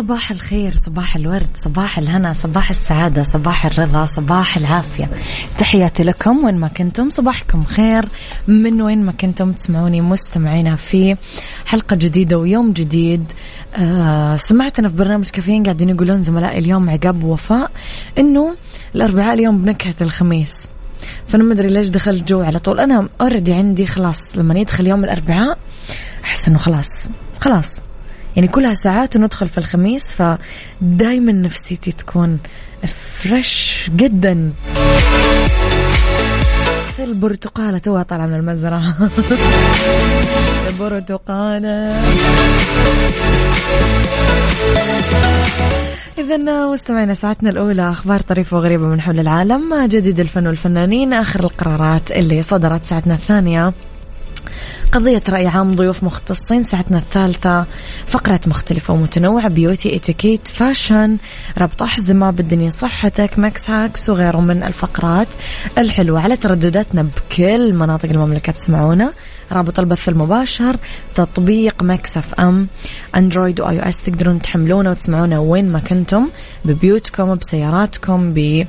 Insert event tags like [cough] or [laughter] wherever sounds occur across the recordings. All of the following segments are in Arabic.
صباح الخير صباح الورد صباح الهنا صباح السعادة صباح الرضا صباح العافية. تحياتي لكم وين ما كنتم صباحكم خير. من وين ما كنتم تسمعوني مستمعينا في حلقة جديدة ويوم جديد. آه سمعتنا في برنامج كافيين قاعدين يقولون زملائي اليوم عقاب ووفاء إنه الأربعاء اليوم بنكهة الخميس. فأنا ما أدري ليش دخلت جو على طول. أنا already عندي خلاص لما يدخل يوم الأربعاء أحس إنه خلاص خلاص. يعني كلها ساعات وندخل في الخميس فدايما نفسيتي تكون فريش جدا. البرتقالة توها طالعة من المزرعة. [laughs] البرتقالة. إذا مستمعينا ساعتنا الأولى أخبار طريفة وغريبة من حول العالم جديد الفن والفنانين آخر القرارات اللي صدرت ساعتنا الثانية. قضية رأي عام ضيوف مختصين ساعتنا الثالثة. فقرات مختلفة ومتنوعة beauty إتيكيت fashion ربط أحزمة بالدنيا صحتك Mix hacks وغيره من الفقرات الحلوة. على تردداتنا بكل مناطق المملكة تسمعونا. رابط البث المباشر تطبيق Mix FM Android و iOS تقدرون تحملونه وتسمعونه وين ما كنتم ببيوتكم بسياراتكم ب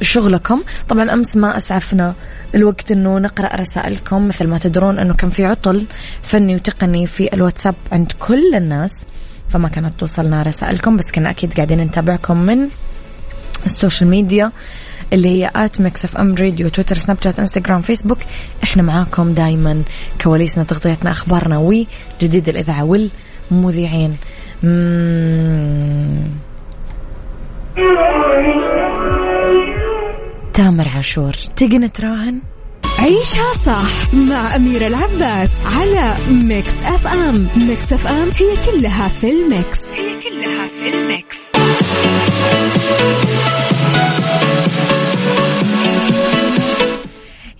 شغلكم. طبعا أمس ما أسعفنا الوقت أنه نقرأ رسائلكم مثل ما تدرون أنه كان في عطل فني وتقني في الواتساب عند كل الناس فما كانت توصلنا رسائلكم بس كنا أكيد قاعدين نتابعكم من السوشيال ميديا اللي هي at Mix FM Radio تويتر سناب شات إنستغرام فيسبوك. إحنا معاكم دايما كواليسنا تغطيتنا أخبارنا وجديد الإذاعة والمذيعين. تامر عاشور تيجي نتراهن عيشها صح مع أميرة العباس على ميكس أف أم. ميكس أف أم هي كلها في الميكس. هي كلها في الميكس.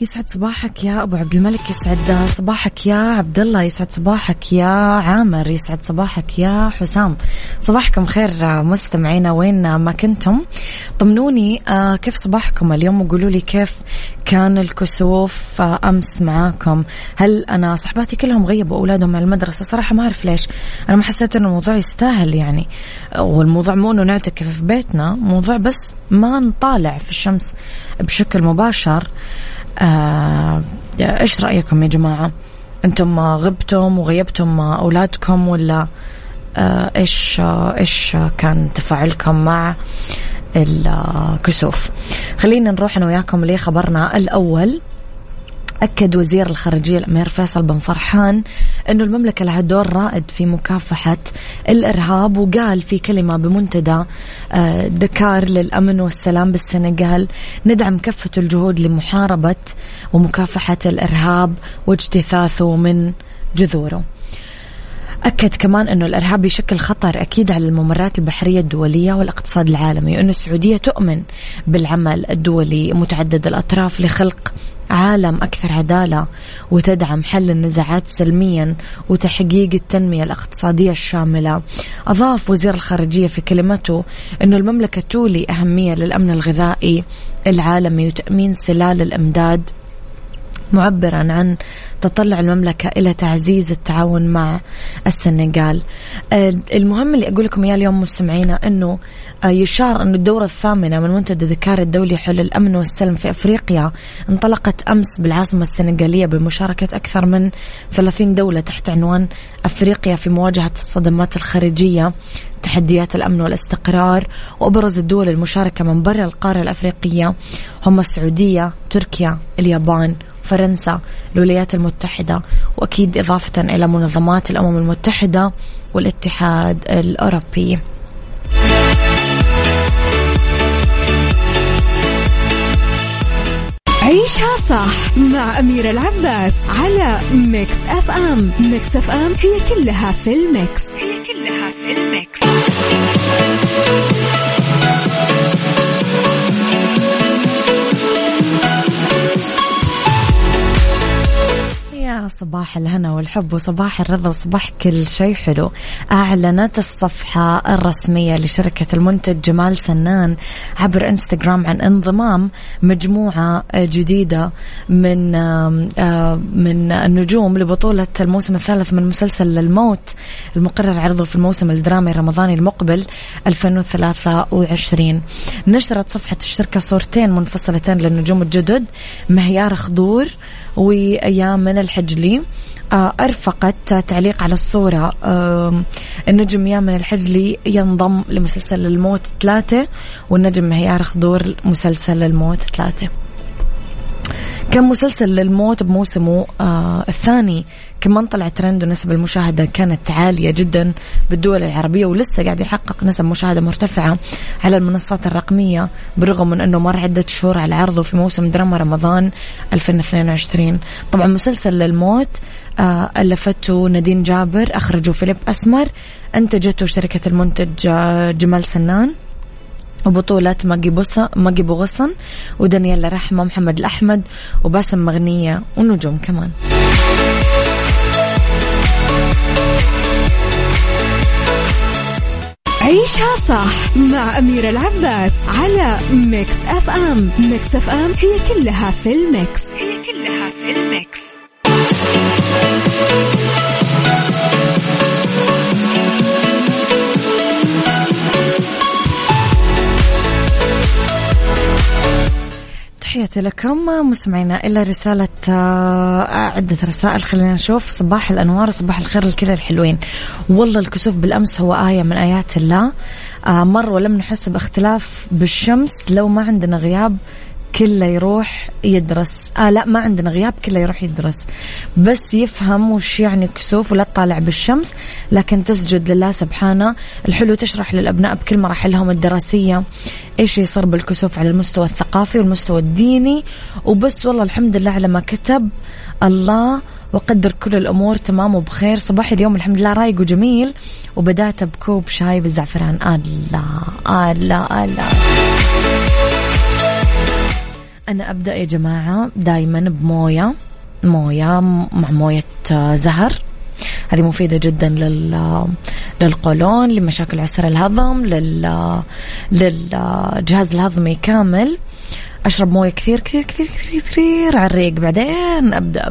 يسعد صباحك يا أبو عبد الملك يسعد صباحك يا عبد الله يسعد صباحك يا عامر يسعد صباحك يا حسام. صباحكم خير مستمعينا وين ما كنتم؟ طمنوني آه، كيف صباحكم اليوم؟ وقولوا لي كيف كان الكسوف آه، أمس معاكم؟ هل أنا صحباتي كلهم غيبوا أولادهم على المدرسة؟ صراحة ما أعرف ليش. أنا ما حسيت إنه الموضوع يستاهل يعني. والموضوع مو إنه نعتكف في بيتنا موضوع بس ما نطالع في الشمس بشكل مباشر. إيش رأيكم يا جماعة؟ أنتم غبتم وغيبتم أولادكم ولا آه إيش آه إيش كان تفاعلكم مع الكسوف خلينا نروح أنا وياكم لخبرنا الأول. أكد وزير الخارجية الأمير فيصل بن فرحان أنه المملكة لها دور رائد في مكافحة الإرهاب وقال في كلمة بمنتدى آه، دكار للأمن والسلام بالسنغال ندعم كافة الجهود لمحاربة ومكافحة الإرهاب واجتثاثه من جذوره. أكد كمان أنه الإرهاب يشكل خطر أكيد على الممرات البحرية الدولية والاقتصاد العالمي وأن السعودية تؤمن بالعمل الدولي متعدد الأطراف لخلق عالم أكثر عدالة وتدعم حل النزاعات سلميا وتحقيق التنمية الاقتصادية الشاملة. أضاف وزير الخارجية في كلمته أن المملكة تولي أهمية للأمن الغذائي العالمي وتأمين سلال الإمداد معبرا عن تطلع المملكة إلى تعزيز التعاون مع السنغال. آه، المهم اللي أقول لكم إياه اليوم مستمعينا أنه آه، يشار أن الدورة الثامنة من منتدى ذكار الدولي حول الأمن والسلم في أفريقيا انطلقت أمس بالعاصمة السنغالية بمشاركة أكثر من 30 دولة تحت عنوان أفريقيا في مواجهة الصدمات الخارجية تحديات الأمن والاستقرار وأبرز الدول المشاركة من برا القارة الأفريقية هم السعودية تركيا اليابان فرنسا الولايات المتحدة وأكيد إضافة إلى منظمات الأمم المتحدة والاتحاد الأوروبي. عيشها صح مع أميرة العباس على Mix FM Mix FM هي كلها في ال mix. هي كلها في الميكس. صباح الهنا والحب وصباح الرضا وصباح كل شيء حلو. أعلنت الصفحة الرسمية لشركة المنتج جمال سنان عبر إنستغرام عن انضمام مجموعة جديدة من آه، من النجوم لبطولة الموسم الثالث من مسلسل الموت المقرر عرضه في الموسم الدرامي الرمضاني المقبل 2023 نشرت صفحة الشركة صورتين منفصلتين للنجوم الجدد مهيار خضور ويامن الحجلي آه، أرفقت تعليق على الصورة. النجم يامن الحجلي ينضم لمسلسل الموت ثلاثة والنجم مهيار خضور مسلسل الموت ثلاثة. كان مسلسل الموت بموسمه آه الثاني. كمان طلع ترند ونسب المشاهدة كانت عالية جدا بالدول العربية ولسه قاعد يحقق نسب مشاهدة مرتفعة على المنصات الرقمية بالرغم من أنه مر عدة شهور على عرضه في موسم دراما رمضان 2022 طبعا مسلسل للموت آه ألفته نادين جابر أخرجه فيليب أسمر أنتجته شركة المنتج آه جمال سنان. وبطولة ماجي بوسا ماجي بوغصن ودانييلا رحمة محمد الأحمد وباسم مغنية ونجوم كمان. عيشها صح مع أميرة العباس على Mix FM. Mix FM هي كلها في ال mix. هي كلها في ال mix. تحياتي لكم مستمعينا إلا رسالة آه، عدة رسائل. خلينا نشوف صباح الأنوار وصباح الخير لكل الحلوين. والله الكسوف بالأمس هو آية من آيات الله. آه، مر ولم نحس باختلاف بالشمس لو ما عندنا غياب. كله يروح يدرس. آه لا ما عندنا غياب كله يروح يدرس. بس يفهم وش يعني كسوف ولا تطالع بالشمس لكن تسجد لله سبحانه. الحلو تشرح للأبناء بكل مراحلهم الدراسية إيش يصير بالكسوف على المستوى الثقافي والمستوى الديني. وبس والله الحمد لله على ما كتب الله وقدر كل الأمور تمام وبخير. صباح اليوم الحمد لله رايق وجميل. وبدأت بكوب شاي بالزعفران. الله الله الله. أنا أبدأ يا جماعة دايما بموية. موية مع موية زهر. هذه مفيدة جدا لل للقولون لمشاكل عسر الهضم لل للجهاز الهضمي كامل. أشرب موية كثير كثير كثير كثير كثير على الريق. بعدين أبدأ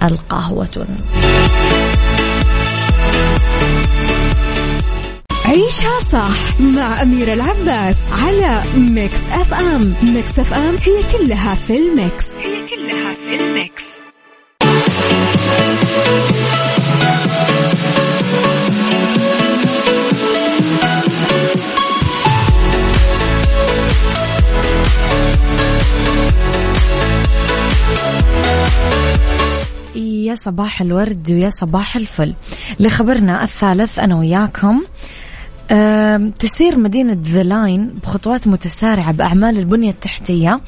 بالقهوة. عيشها صح مع أميرة العباس على Mix FM. Mix FM هي كلها في ال mix. هي كلها في ال mix. يا صباح الورد ويا صباح الفل. لخبرنا الثالث أنا وياكم. تسير مدينة The Line بخطوات متسارعة بأعمال البنية التحتية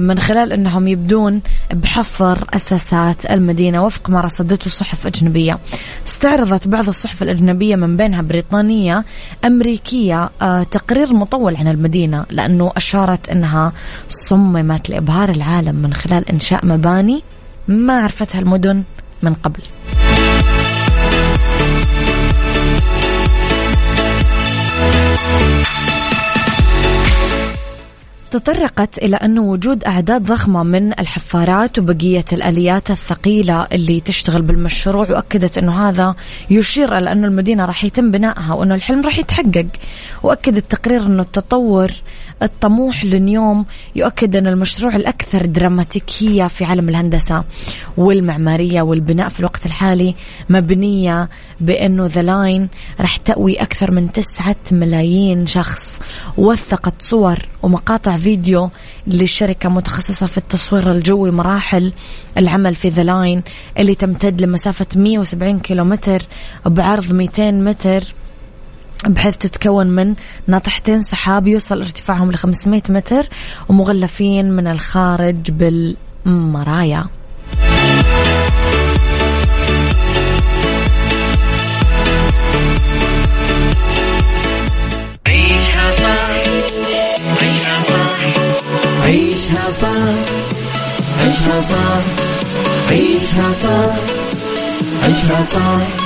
من خلال أنهم يبدون بحفر أساسات المدينة وفق ما رصدته صحف أجنبية. استعرضت بعض الصحف الأجنبية من بينها بريطانية أمريكية أه، تقرير مطول عن المدينة لأنه أشارت أنها صممت لإبهار العالم من خلال إنشاء مباني ما عرفتها المدن من قبل. تطرقت إلى أنه وجود أعداد ضخمة من الحفارات وبقية الآليات الثقيلة اللي تشتغل بالمشروع وأكدت أنه هذا يشير إلى أنه المدينة راح يتم بنائها وأنه الحلم راح يتحقق. وأكد التقرير أنه التطور الطموح لنيوم يؤكد أن المشروع الأكثر دراماتيكية في عالم الهندسة والمعمارية والبناء في الوقت الحالي مبينة بأنه The Line راح تأوي أكثر من تسعة ملايين شخص وثقت صور ومقاطع فيديو للشركة متخصصة في التصوير الجوي مراحل العمل في The Line اللي تمتد لمسافة 170 كيلومتر بعرض 200 متر. بحيث تتكون من ناطحتين سحاب يوصل ارتفاعهم ل 500 متر ومغلفين من الخارج بالمرايا. عيشها صح عيشها صح عيشها صح عيشها صح عيشها صح عيشها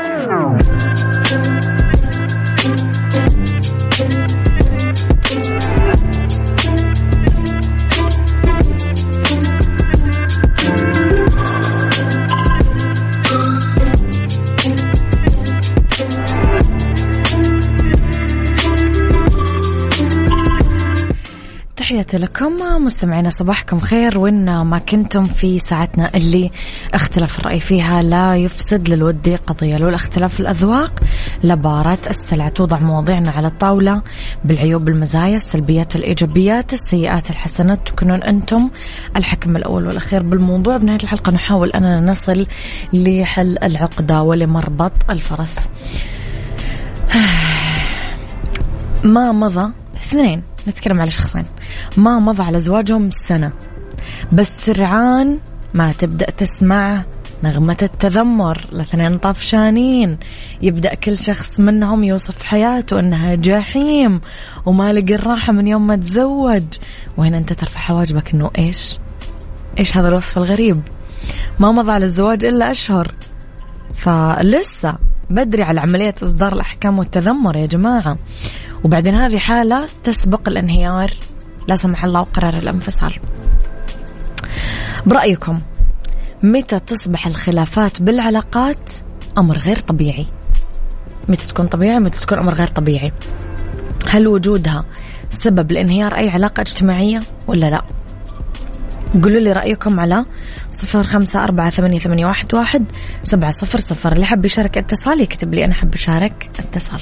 تحياتي لكم مستمعينا صباحكم خير وين ما كنتم في ساعتنا اللي اختلاف الرأي فيها لا يفسد للود قضية لولا اختلاف الأذواق لبارة السلع. توضع مواضيعنا على الطاولة بالعيوب المزايا السلبيات الإيجابيات السيئات الحسنات تكونون أنتم الحكم الأول والأخير بالموضوع. بنهاية الحلقة نحاول أننا نصل لحل العقدة ولمربط الفرس. [sighs] ما مضى؟ اثنين. نتكلم على شخصين. ما مضى على زواجهم سنة. بس سرعان ما تبدأ تسمع نغمة التذمر الاثنين طفشانين يبدأ كل شخص منهم يوصف حياته أنها جحيم وما لقى الراحة من يوم ما تزوج. وهنا أنت ترفع حواجبك أنه إيش؟ إيش هذا الوصف الغريب؟ ما مضى على الزواج إلا أشهر. فلسه بدري على عملية إصدار الأحكام والتذمر يا جماعة. وبعدين هذه حالة تسبق الانهيار. لا سمح الله وقرار الانفصال. برأيكم متى تصبح الخلافات بالعلاقات أمر غير طبيعي؟ متى تكون طبيعي متى تكون أمر غير طبيعي؟ هل وجودها سبب لانهيار أي علاقة اجتماعية ولا لا؟ قولوا لي رأيكم على صفر خمسة أربعة ثمانية, ثمانية واحد, واحد سبعة صفر صفر. اللي حب يشارك اتصال يكتب لي أنا حب أشارك اتصال.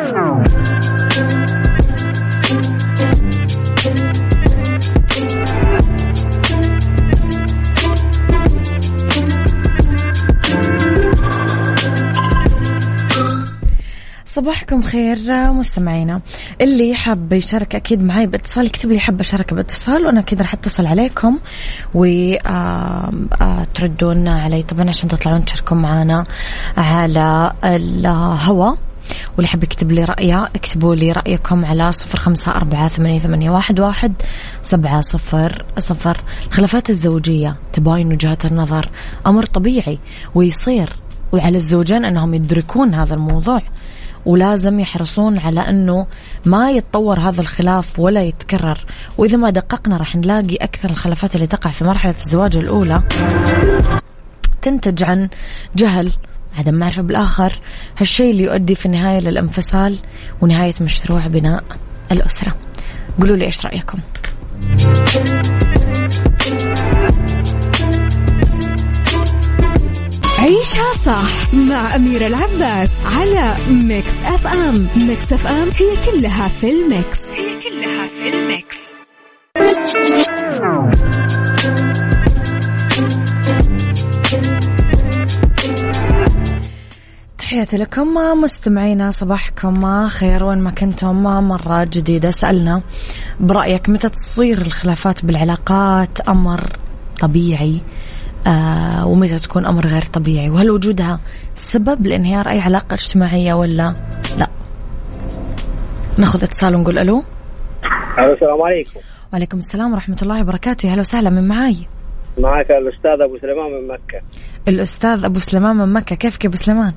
صباحكم خير مستمعينا. اللي حاب يشارك أكيد معي باتصال يكتب لي حاب أشارك باتصال وأنا أكيد راح أتصل عليكم وتردون علي. طبعا عشان تطلعون تشاركون معنا على الهواء واللي حاب يكتب لي رأيه اكتبوا لي رأيكم على صفر خمسة أربعة ثمانية, ثمانية واحد, واحد سبعة صفر صفر. الخلافات الزوجية تباين وجهات النظر أمر طبيعي ويصير. وعلى الزوجين أنهم يدركون هذا الموضوع. ولازم يحرصون على أنه ما يتطور هذا الخلاف ولا يتكرر. وإذا ما دققنا راح نلاقي أكثر الخلافات اللي تقع في مرحلة الزواج الأولى. تنتج عن جهل عدم معرفة بالآخر هالشيء اللي يؤدي في النهاية للانفصال ونهاية مشروع بناء الأسرة. قولوا لي إيش رأيكم؟ صح مع أميرة العباس على Mix FM. Mix FM هي كلها في ال mix. هي كلها في ال mix. تحياتي لكم مستمعينا صباحكم خير. وين ما كنتم مرة جديدة سألنا برأيك متى تصير الخلافات بالعلاقات؟ أمر طبيعي. آه ومتى تكون أمر غير طبيعي؟ وهل وجودها سبب لانهيار أي علاقة اجتماعية ولا لا؟ ناخذ اتصال ونقول ألو. السلام عليكم. وعليكم السلام ورحمة الله وبركاته. يا هلا وسهلا من معاي؟ معك الأستاذ أبو سليمان من مكة. الأستاذ أبو سليمان من مكة. كيفك يا أبو سليمان؟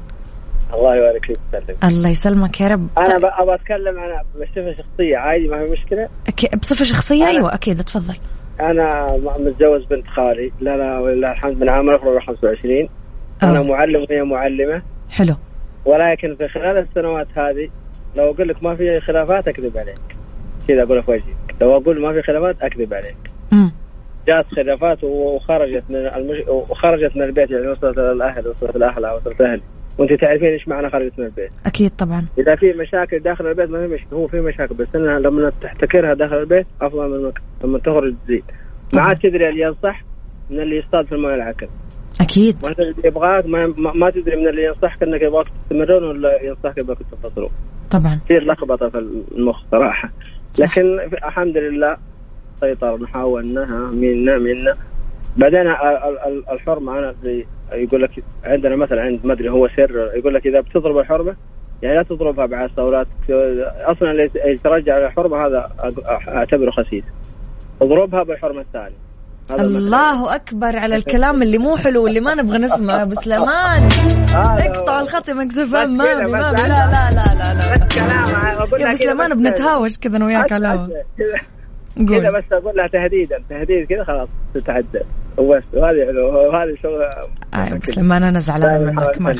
الله يبارك فيك الله يسلمك يا رب. أنا ب- أبغى أتكلم عن بصفة شخصية عادي ما في مشكلة؟ أكي- بصفة شخصية؟ أنا- أيوة م- متزوج بنت خالي. لا لا ولله الحمد من عام 2025 أنا آه. معلم وهي معلمة. حلو. ولكن في خلال السنوات هذه لو أقول لك ما في خلافات أكذب عليك. كذا أقول في وجهك لو أقول ما في خلافات أكذب عليك. امم جات خلافات وخرجت من المج... وخرجت من البيت يعني وصلت للأهل وصلت لأهلها وصلت لأهلي. وأنت تعرفين إيش معنى خرجت من البيت. أكيد طبعا. إذا في مشاكل داخل البيت ما في مشكله هو في مشاكل بس إنها لما تحتكرها داخل البيت أفضل من. لما تخرج تزيد. ما عاد تدري اللي ينصح من اللي يصطاد في الماء العكر أكيد. ما تدري اللي يبغاك ما, ما, تدري من اللي ينصحك إنك يبغاك تستمرون ولا ينصحك يبغاك تنفصلوا طبعا. كثير لخبطة في المخ صراحة. صح. لكن في- الحمد لله سيطر نحاول انها منا منا. بدأنا ال- ال- الحرمة أنا زي يقول لك عندنا مثلا عند ما أدري هو سر يقول لك إذا بتضرب الحرمه يعني لا تضربها بعصا ولا أصلا اللي يترجع على الحرمه هذا أعتبره خسيس. اضربها بالحرمة الثانية. الله أكبر على الكلام اللي مو حلو واللي ما نبغى نسمعه يا أبو سليمان اقطع. الخط يا مكسف ما ما لا لا لا لا لا أقول يا سليمان بس- بنتهاوش كذا أنا وياك على كذا بس أقول لها تهديدا تهديد كذا خلاص تتعدل وبس وهذه وهذه شغل يا أبو سليمان أنا زعلانة لا، منك نحلها.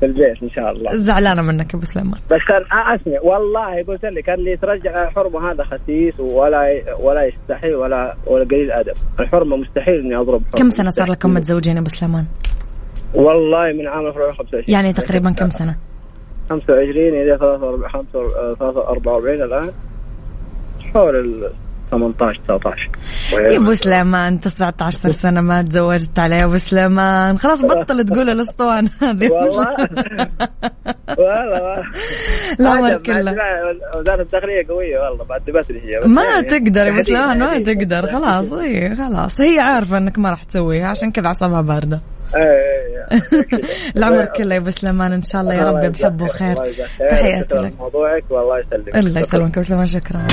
في البيت إن شاء الله. زعلانة منك يا أبو سليمان. بس كان آه، أسمع والله قلت لك اللي يترجع الحرمة هذا خسيس ولا ولا يستحي ولا ولا قليل أدب. الحرمة مستحيل إني أضرب حرمة. كم سنة صار. لكم متزوجين يا أبو سليمان؟ والله من عام 2025 يعني تقريبا كم سنة؟ 25 إلى 43 44 الآن. حول 18 19 يا أبو سليمان 19 سنة ما تزوجت عليه يا أبو سليمان. خلاص بطل تقول الأسطوانة هذه والله. والله. [laughs] العمر كله. وزارة الداخلية قوية والله بعد بدري هي. ما يعني تقدر يا ابو سليمان ما. تقدر. خلاص إي خلاص. هي عارفة إنك ما راح تسويها عشان كذا اعصابها إيه. [laughs] العمر كله يا أبو سليمان إن شاء الله يا رب بحب وخير. تحياتي لك. موضوعك والله يسلمك. الله يسلمك أبو سليمان شكرا.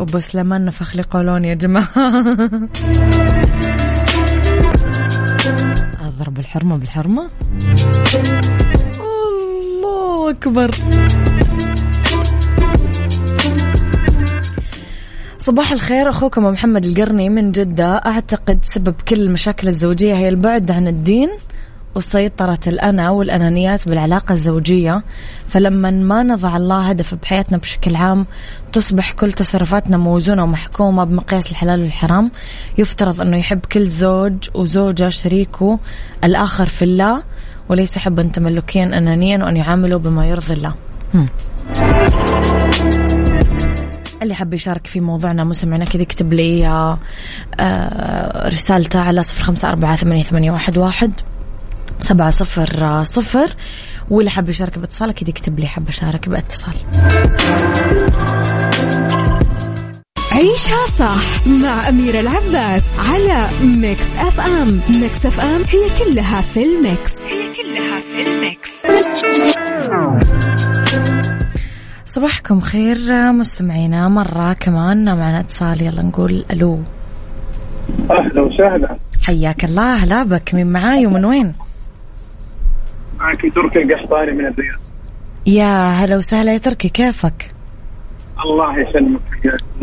ابو سليمان نفخ لي قولون يا جماعة. [laughs] أضرب الحرمة بالحرمة. الله أكبر. صباح الخير أخوكم محمد القرني من جدة. أعتقد سبب كل المشاكل الزوجية هي البعد عن الدين. وسيطرة الأنا والأنانيات بالعلاقة الزوجية فلما ما نضع الله هدف بحياتنا بشكل عام تصبح كل تصرفاتنا موزونة ومحكومة بمقياس الحلال والحرام. يفترض أنه يحب كل زوج وزوجة شريكه الآخر في الله وليس حبا تملكيا أنانيا وأن يعامله بما يرضي الله. اللي حب يشارك في موضوعنا مستمعنا كذا يكتب لي آه، رسالته على صفر خمسة أربعة ثمانية, ثمانية واحد, واحد. سبعة صفر صفر. واللي حب يشارك باتصال أكيد يكتب لي حب أشارك باتصال. عيشها صح مع أميرة العباس على Mix FM. Mix FM هي كلها في ال mix. هي كلها في ال mix. صباحكم خير مستمعينا مرة كمان معنا اتصال. يلا نقول ألو. أهلا وسهلا. حياك الله هلا بك. من معاي ومن وين؟ معك تركي القحطاني من الرياض. يا هلا وسهلا يا تركي كيفك؟ الله يسلمك.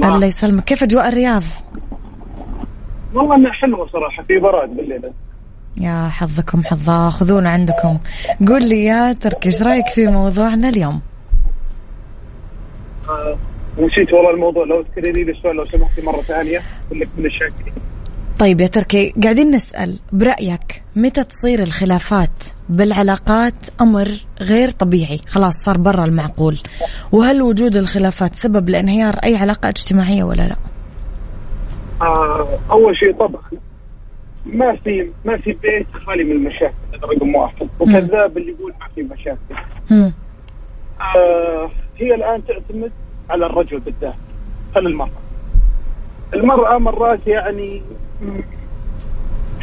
الله يسلمك. كيف أجواء الرياض؟ والله إنها حلوة صراحة في براد بالليل. يا حظكم حظا خذونا عندكم. قول لي يا تركي إيش رأيك في موضوعنا اليوم؟ آه، نسيت والله الموضوع لو تكرري لي السؤال لو سمحتي مرة ثانية أقول لك من الشاكرين. طيب يا تركي قاعدين نسأل برأيك متى تصير الخلافات؟ بالعلاقات أمر غير طبيعي. خلاص صار برا المعقول. وهل وجود الخلافات سبب لانهيار أي علاقة اجتماعية ولا لا؟ آه أول شيء طبعا ما في ما في بيت خالي من المشاكل هذا رقم واحد. وكذاب اللي يقول ما في مشاكل. آه هي الآن تعتمد على الرجل بالذات خل المرأة. المرأة مرات يعني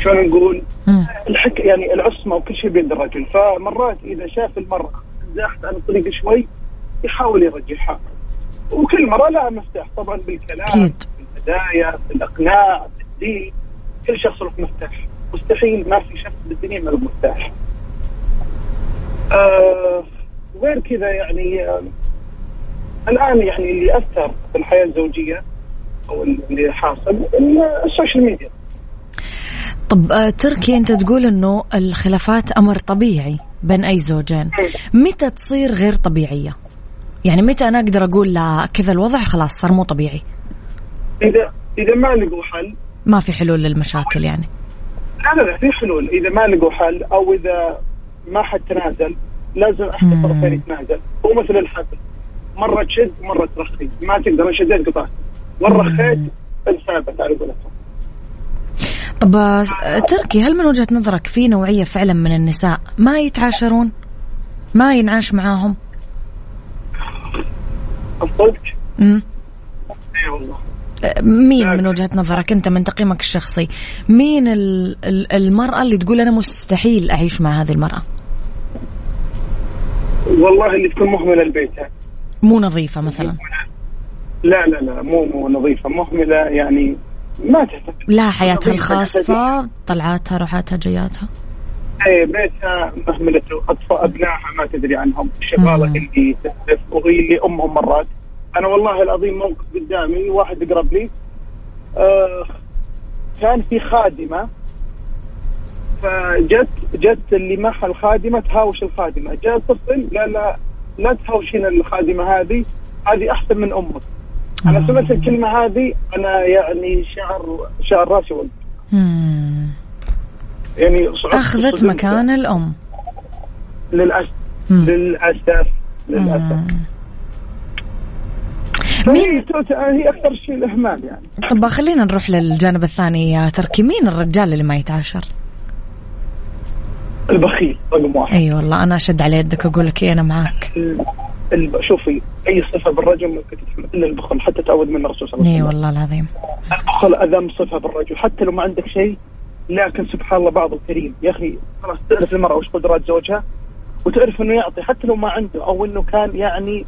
شلون نقول. الحك يعني العصمة وكل شيء بيد الرجل فمرات إذا شاف المرأة زاحت عن الطريق شوي يحاول يرجعها. وكل مرة لها مفتاح. طبعا بالكلام أكيد. بالهدايا بالأقناع بالدين. كل شخص له مفتاح. مستحيل ما في شخص بالدنيا ما له مفتاح. آه غير كذا يعني آه الآن يعني اللي أثر في الحياة الزوجية أو اللي حاصل ال- ال social media. طب آه، تركي أنت تقول أنه الخلافات أمر طبيعي بين أي زوجين. متى تصير غير طبيعية؟ يعني متى أنا أقدر أقول لا كذا الوضع خلاص صار مو طبيعي؟ إذا إذا ما لقوا حل. ما في حلول للمشاكل يعني. لا لا في حلول. إذا ما لقوا حل أو إذا ما حد تنازل لازم احد. الطرفين يتنازل. هو مثل الحبل. مرة تشد مرة ترخي. ما تقدر أنا شديت قطعت مرة خيط انثابت على قولتهم. طب تركي هل من وجهة نظرك في نوعية فعلا من النساء ما يتعاشرون؟ ما ينعاش معاهم؟ الصدق. اي والله. مين من وجهة نظرك؟ أنت من تقييمك الشخصي. مين ال- ال- المرأة اللي تقول أنا مستحيل أعيش مع هذه المرأة؟ والله اللي تكون مهملة لبيتها مو نظيفة مثلا. لا لا لا مو مو نظيفة. مهملة يعني ما تهتم لها حياتها الخاصة طلعاتها روحاتها جياتها. اي بيتها مهملته اطفال أبنائها ما تدري عنهم. الشغاله مم. اللي تحذف وهي اللي أمهم مرات. أنا والله العظيم موقف قدامي واحد قرب لي. آه كان في خادمة فجت جت اللي معها الخادمة تهاوش الخادمة. جاء طفل قال لا لا تهاوشين الخادمة هذه هذه أحسن من أمك. أنا سمعت الكلمة هذه أنا يعني شعر شعر راسي مم. يعني صدمت. مكان الأم للاسف مم. للأسف للأسف مم. مين هي أكثر شيء الإهمال يعني طب خلينا نروح للجانب الثاني يا تركي مين الرجال اللي ما يتعاشر البخيل رقم واحد أي والله أنا أشد على يدك وأقول لك إيه أنا معاك شوفي أي صفة بالرجل ممكن تتحمل الا البخل حتى تعود من الرسول صلى الله اي عليه وسلم. والله العظيم. البخل أذم صفة بالرجل حتى لو ما عندك شيء لكن سبحان الله بعض الكريم. يا أخي خلاص تعرف المرأة وش قدرات زوجها؟ وتعرف إنه يعطي حتى لو ما عنده أو إنه كان يعني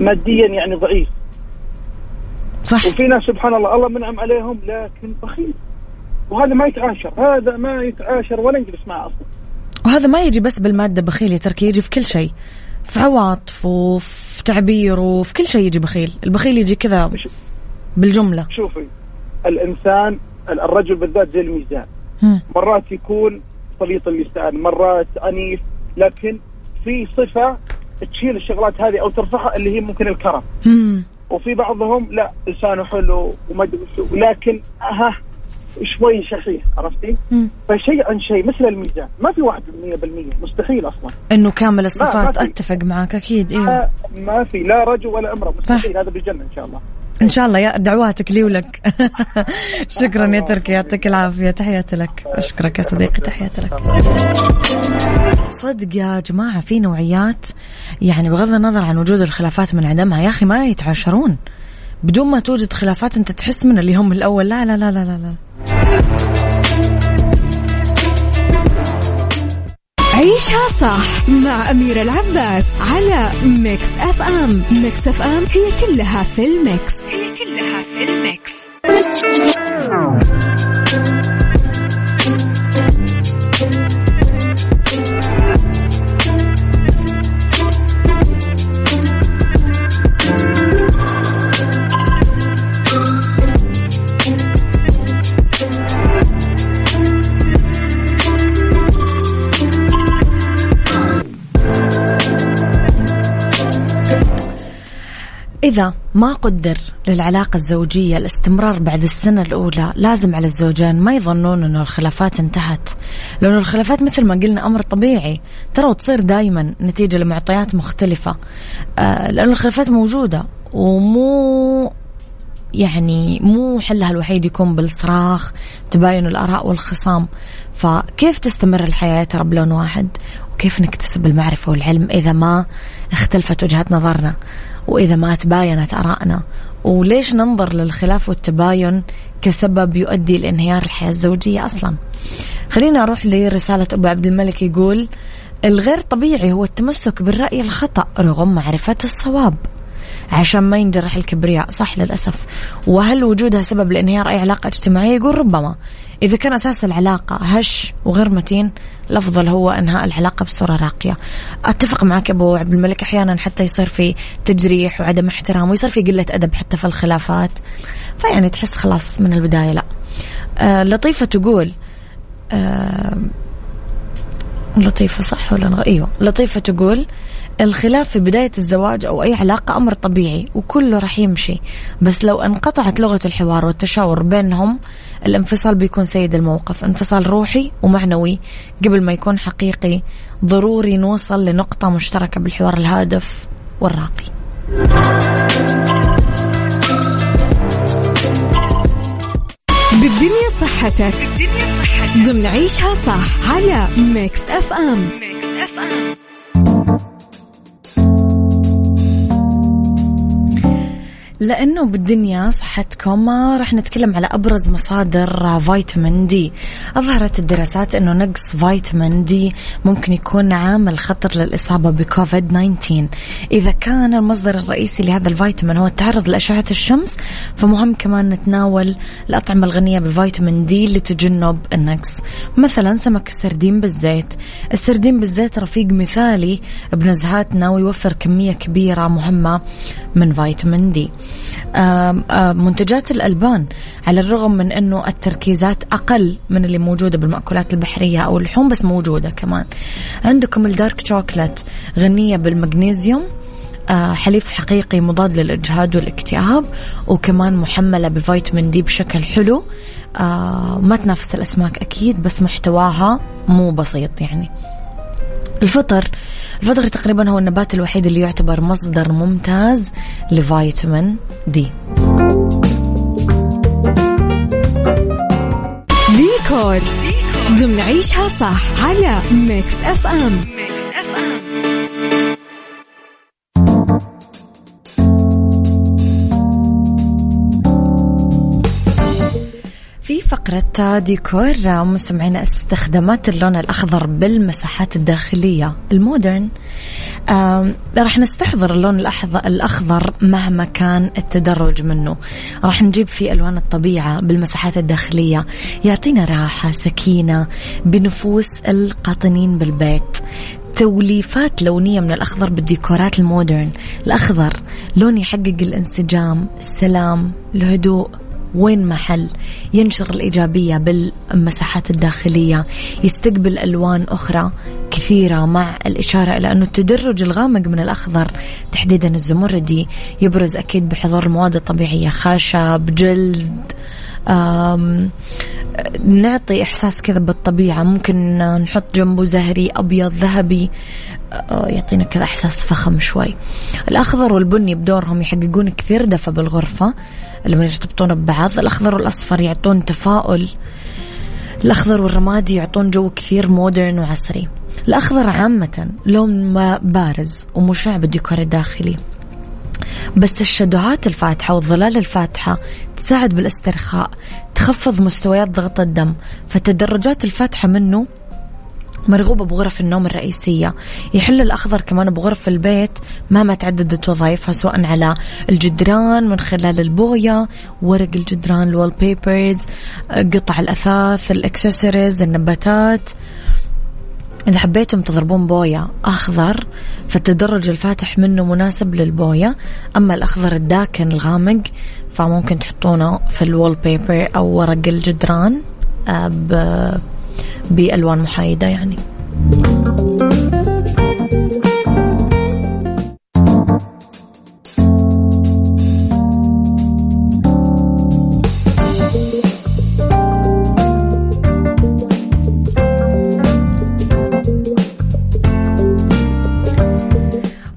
ماديا يعني ضعيف. صح. وفي ناس سبحان الله الله منعم عليهم لكن بخيل. وهذا ما يتعاشر هذا ما يتعاشر ولا يجلس معه أصلا. وهذا ما يجي بس بالمادة بخيل يا تركي يجي في كل شيء. في عواطفه وفي تعبيره وفي كل شيء يجي بخيل البخيل يجي كذا بالجملة شوفي الإنسان الرجل بالذات زي الميزان. مرات يكون سليط اللسان مرات عنيف لكن في صفة تشيل الشغلات هذه أو ترفعها اللي هي ممكن الكرم. وفي بعضهم لا لسانه حلو وما لكن ها شوي شحيح عرفتي؟ فشيء عن شيء مثل الميزان. ما في واحد 100% مستحيل أصلا. إنه كامل الصفات. أتفق معك أكيد أيوه ما, ما في. لا رجل ولا امرأة. مستحيل. هذا بالجنة إن شاء الله. إن شاء الله. يا دعواتك لي ولك. [laughs] شكرا يا تركي. يعطيك العافية. تحياتي لك. أشكرك يا صديقي. تحياتي لك. صدق يا جماعة في نوعيات يعني بغض النظر عن وجود الخلافات من عدمها يا أخي ما يتعاشرون. بدون ما توجد خلافات انت تحس من اللي هم الأول. لا لا لا لا لا, لا. عيشها صح مع أميرة العباس على ميكس أف أم. ميكس أف أم هي كلها في ال mix. هي كلها في الميكس. إذا ما قدر للعلاقة الزوجية الاستمرار بعد السنة الأولى لازم على الزوجين ما يظنون أنه الخلافات انتهت. لأنه الخلافات مثل ما قلنا أمر طبيعي. ترى وتصير دايما نتيجة لمعطيات مختلفة. آه لأن الخلافات موجودة ومو يعني مو حلها الوحيد يكون بالصراخ تباين الآراء والخصام. فكيف تستمر الحياة ترى بلون واحد؟ وكيف نكتسب المعرفة والعلم إذا ما اختلفت وجهات نظرنا؟ وإذا ما تباينت آرائنا. وليش ننظر للخلاف والتباين كسبب يؤدي لانهيار الحياة الزوجية أصلا؟ خلينا أروح لرسالة أبو عبد الملك يقول الغير طبيعي هو التمسك بالرأي الخطأ رغم معرفة الصواب. عشان ما ينجرح الكبرياء صح للأسف. وهل وجودها سبب لانهيار أي علاقة اجتماعية؟ يقول ربما. إذا كان أساس العلاقة هش وغير متين الأفضل هو إنهاء العلاقة بصورة راقية. أتفق معك أبو عبد الملك. أحيانا حتى يصير في تجريح وعدم احترام ويصير في قلة أدب حتى في الخلافات. فيعني تحس خلاص من البداية لا. آه لطيفة تقول آه لطيفة صح ولا إيوه. لطيفة تقول الخلاف في بداية الزواج أو أي علاقة أمر طبيعي وكله رح يمشي. بس لو انقطعت لغة الحوار والتشاور بينهم الانفصال بيكون سيد الموقف. انفصال روحي ومعنوي. قبل ما يكون حقيقي ضروري نوصل لنقطة مشتركة بالحوار الهادف والراقي. بالدنيا صحتك. بالدنيا صحتك. ضمن عيشها صح على ميكس أف أم. ميكس أف أم. لأنه بالدنيا صحتكم راح نتكلم على أبرز مصادر فيتامين دي. أظهرت الدراسات أنه نقص فيتامين دي ممكن يكون عامل خطر للإصابة بكوفيد 19 إذا كان المصدر الرئيسي لهذا الفيتامين هو التعرض لأشعة الشمس فمهم كمان نتناول الأطعمة الغنية بفيتامين دي لتجنب النقص. مثلا سمك السردين بالزيت. السردين بالزيت رفيق مثالي بنزهاتنا ويوفر كمية كبيرة مهمة من فيتامين دي. منتجات الألبان على الرغم من أنه التركيزات أقل من اللي موجودة بالمأكولات البحرية أو اللحوم بس موجودة كمان. عندكم الدارك شوكلت غنية بالمغنيسيوم آه، حليب حقيقي مضاد للإجهاد والاكتئاب وكمان محملة بفيتامين دي بشكل حلو. آه، ما تنافس الأسماك أكيد بس محتواها مو بسيط يعني. الفطر. الفطر تقريبا هو النبات الوحيد اللي يعتبر مصدر ممتاز لفيتامين D. ديكور. ضمن عيشها صح على ميكس أف أم. ميكس فقرة ديكور مستمعينا استخدامات اللون الأخضر بالمساحات الداخلية المودرن. راح نستحضر اللون الأخضر مهما كان التدرج منه. راح نجيب فيه ألوان الطبيعة بالمساحات الداخلية يعطينا راحة سكينة بنفوس القاطنين بالبيت. توليفات لونية من الأخضر بالديكورات المودرن. الأخضر لون يحقق الانسجام السلام الهدوء وين محل ينشر الإيجابية بالمساحات الداخلية يستقبل ألوان أخرى كثيرة مع الإشارة إلى أنه التدرج الغامق من الأخضر تحديدا الزمردي يبرز أكيد بحضور المواد الطبيعية خشب جلد نعطي إحساس كذا بالطبيعة. ممكن نحط جنبه زهري أبيض ذهبي آه، يعطينا كذا إحساس فخم شوي. الأخضر والبني بدورهم يحققون كثير دفى بالغرفة. لما يرتبطون ببعض الأخضر والأصفر يعطون تفاؤل الأخضر والرمادي يعطون جو كثير modern وعصري. الأخضر عامة لون ما بارز ومشع بالديكور الداخلي بس الشدوهات الفاتحة والظلال الفاتحة تساعد بالاسترخاء تخفض مستويات ضغط الدم فالتدرجات الفاتحة منه مرغوبة بغرف النوم الرئيسية. يحل الأخضر كمان بغرف البيت مهما تعددت وظائفها سواء على الجدران من خلال البوية ورق الجدران ال wallpapers قطع الأثاث الأكسسوارز النباتات. إذا حبيتم تضربون بوية أخضر فالتدرج الفاتح منه مناسب للبوية. أما الأخضر الداكن الغامق فممكن تحطونه في ال wallpaper أو ورق الجدران بألوان محايدة يعني.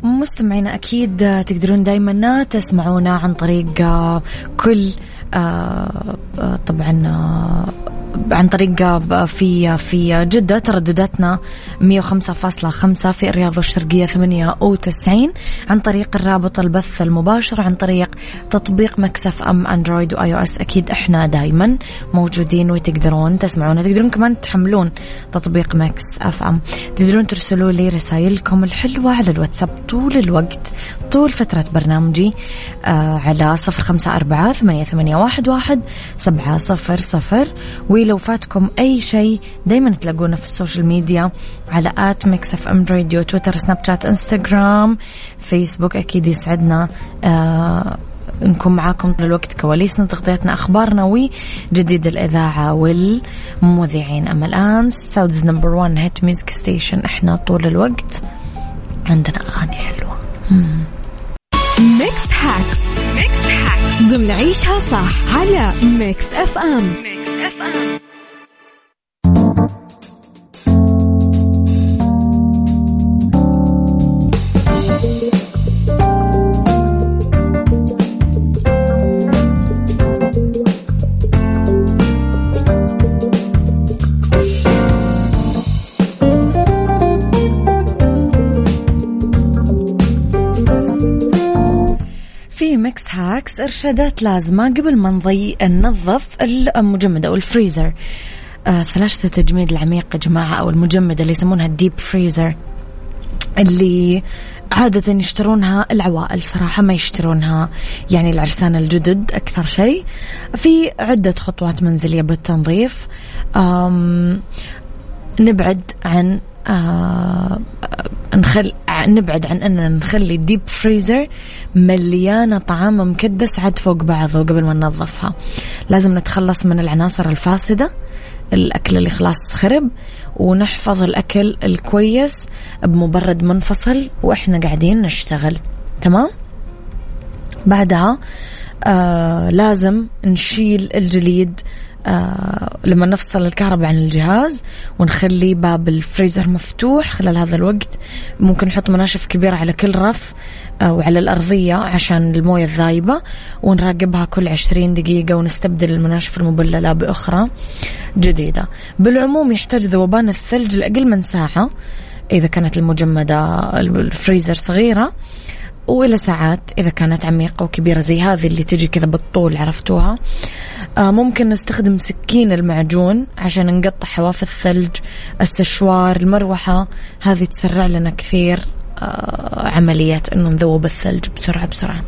مستمعينا أكيد تقدرون دائما تسمعونا عن طريق كل آه، آه، طبعا آه، عن طريق في في جدة تردداتنا 105.5 في الرياض والشرقية 98 عن طريق الرابط البث المباشر عن طريق تطبيق مكس أف أم Android و iOS أكيد إحنا دايما موجودين وتقدرون تسمعونا. تقدرون كمان تحملون تطبيق مكس أف أم. تقدرون ترسلوا لي رسائلكم الحلوة على الواتساب طول الوقت طول فترة برنامجي آه على صفر خمسة أربعة ثمانية, ولو فاتكم أي شيء دايما تلاقونا في ال social media على at Mix FM Radio تويتر سناب شات إنستغرام فيسبوك أكيد يسعدنا. آه نكون معاكم طول الوقت كواليسنا تغطيتنا أخبارنا وجديد الإذاعة والمذيعين. أما الآن Saudi's number 1 hit music station إحنا طول الوقت عندنا أغاني حلوة. Mix Hacks Mix Hacks ضمن عيشها صح على ميكس اف ام ميكس اف Mix Hacks إرشادات لازمة قبل ما نبدي ننظف المجمد أو الفريزر. آه ثلاثة تجميد العميق يا جماعة أو المجمدة اللي يسمونها ال deep freezer اللي عادة يشترونها العوائل صراحة ما يشترونها يعني العرسان الجدد أكثر شيء. في عدة خطوات منزلية بالتنظيف نبعد عن آه نخل نبعد عن أننا نخلي الديب فريزر مليانة طعام مكدس عد فوق بعضه قبل ما ننظفها. لازم نتخلص من العناصر الفاسدة الأكل اللي خلاص خرب ونحفظ الأكل الكويس بمبرد منفصل وإحنا قاعدين نشتغل. تمام؟ بعدها آه لازم نشيل الجليد آه لما نفصل الكهرباء عن الجهاز ونخلي باب الفريزر مفتوح خلال هذا الوقت. ممكن نحط مناشف كبيرة على كل رف آه وعلى الأرضية عشان الموية الذايبة ونراقبها كل عشرين دقيقة ونستبدل المناشف المبللة بأخرى جديدة. بالعموم يحتاج ذوبان الثلج لأقل من ساعة إذا كانت المجمدة الفريزر صغيرة. وإلى ساعات إذا كانت عميقة وكبيرة زي هذه اللي تجي كذا بالطول عرفتوها؟ آه ممكن نستخدم سكين المعجون عشان نقطع حواف الثلج السشوار المروحة. هذه تسرع لنا كثير آه عملية أنه نذوب الثلج بسرعة بسرعة.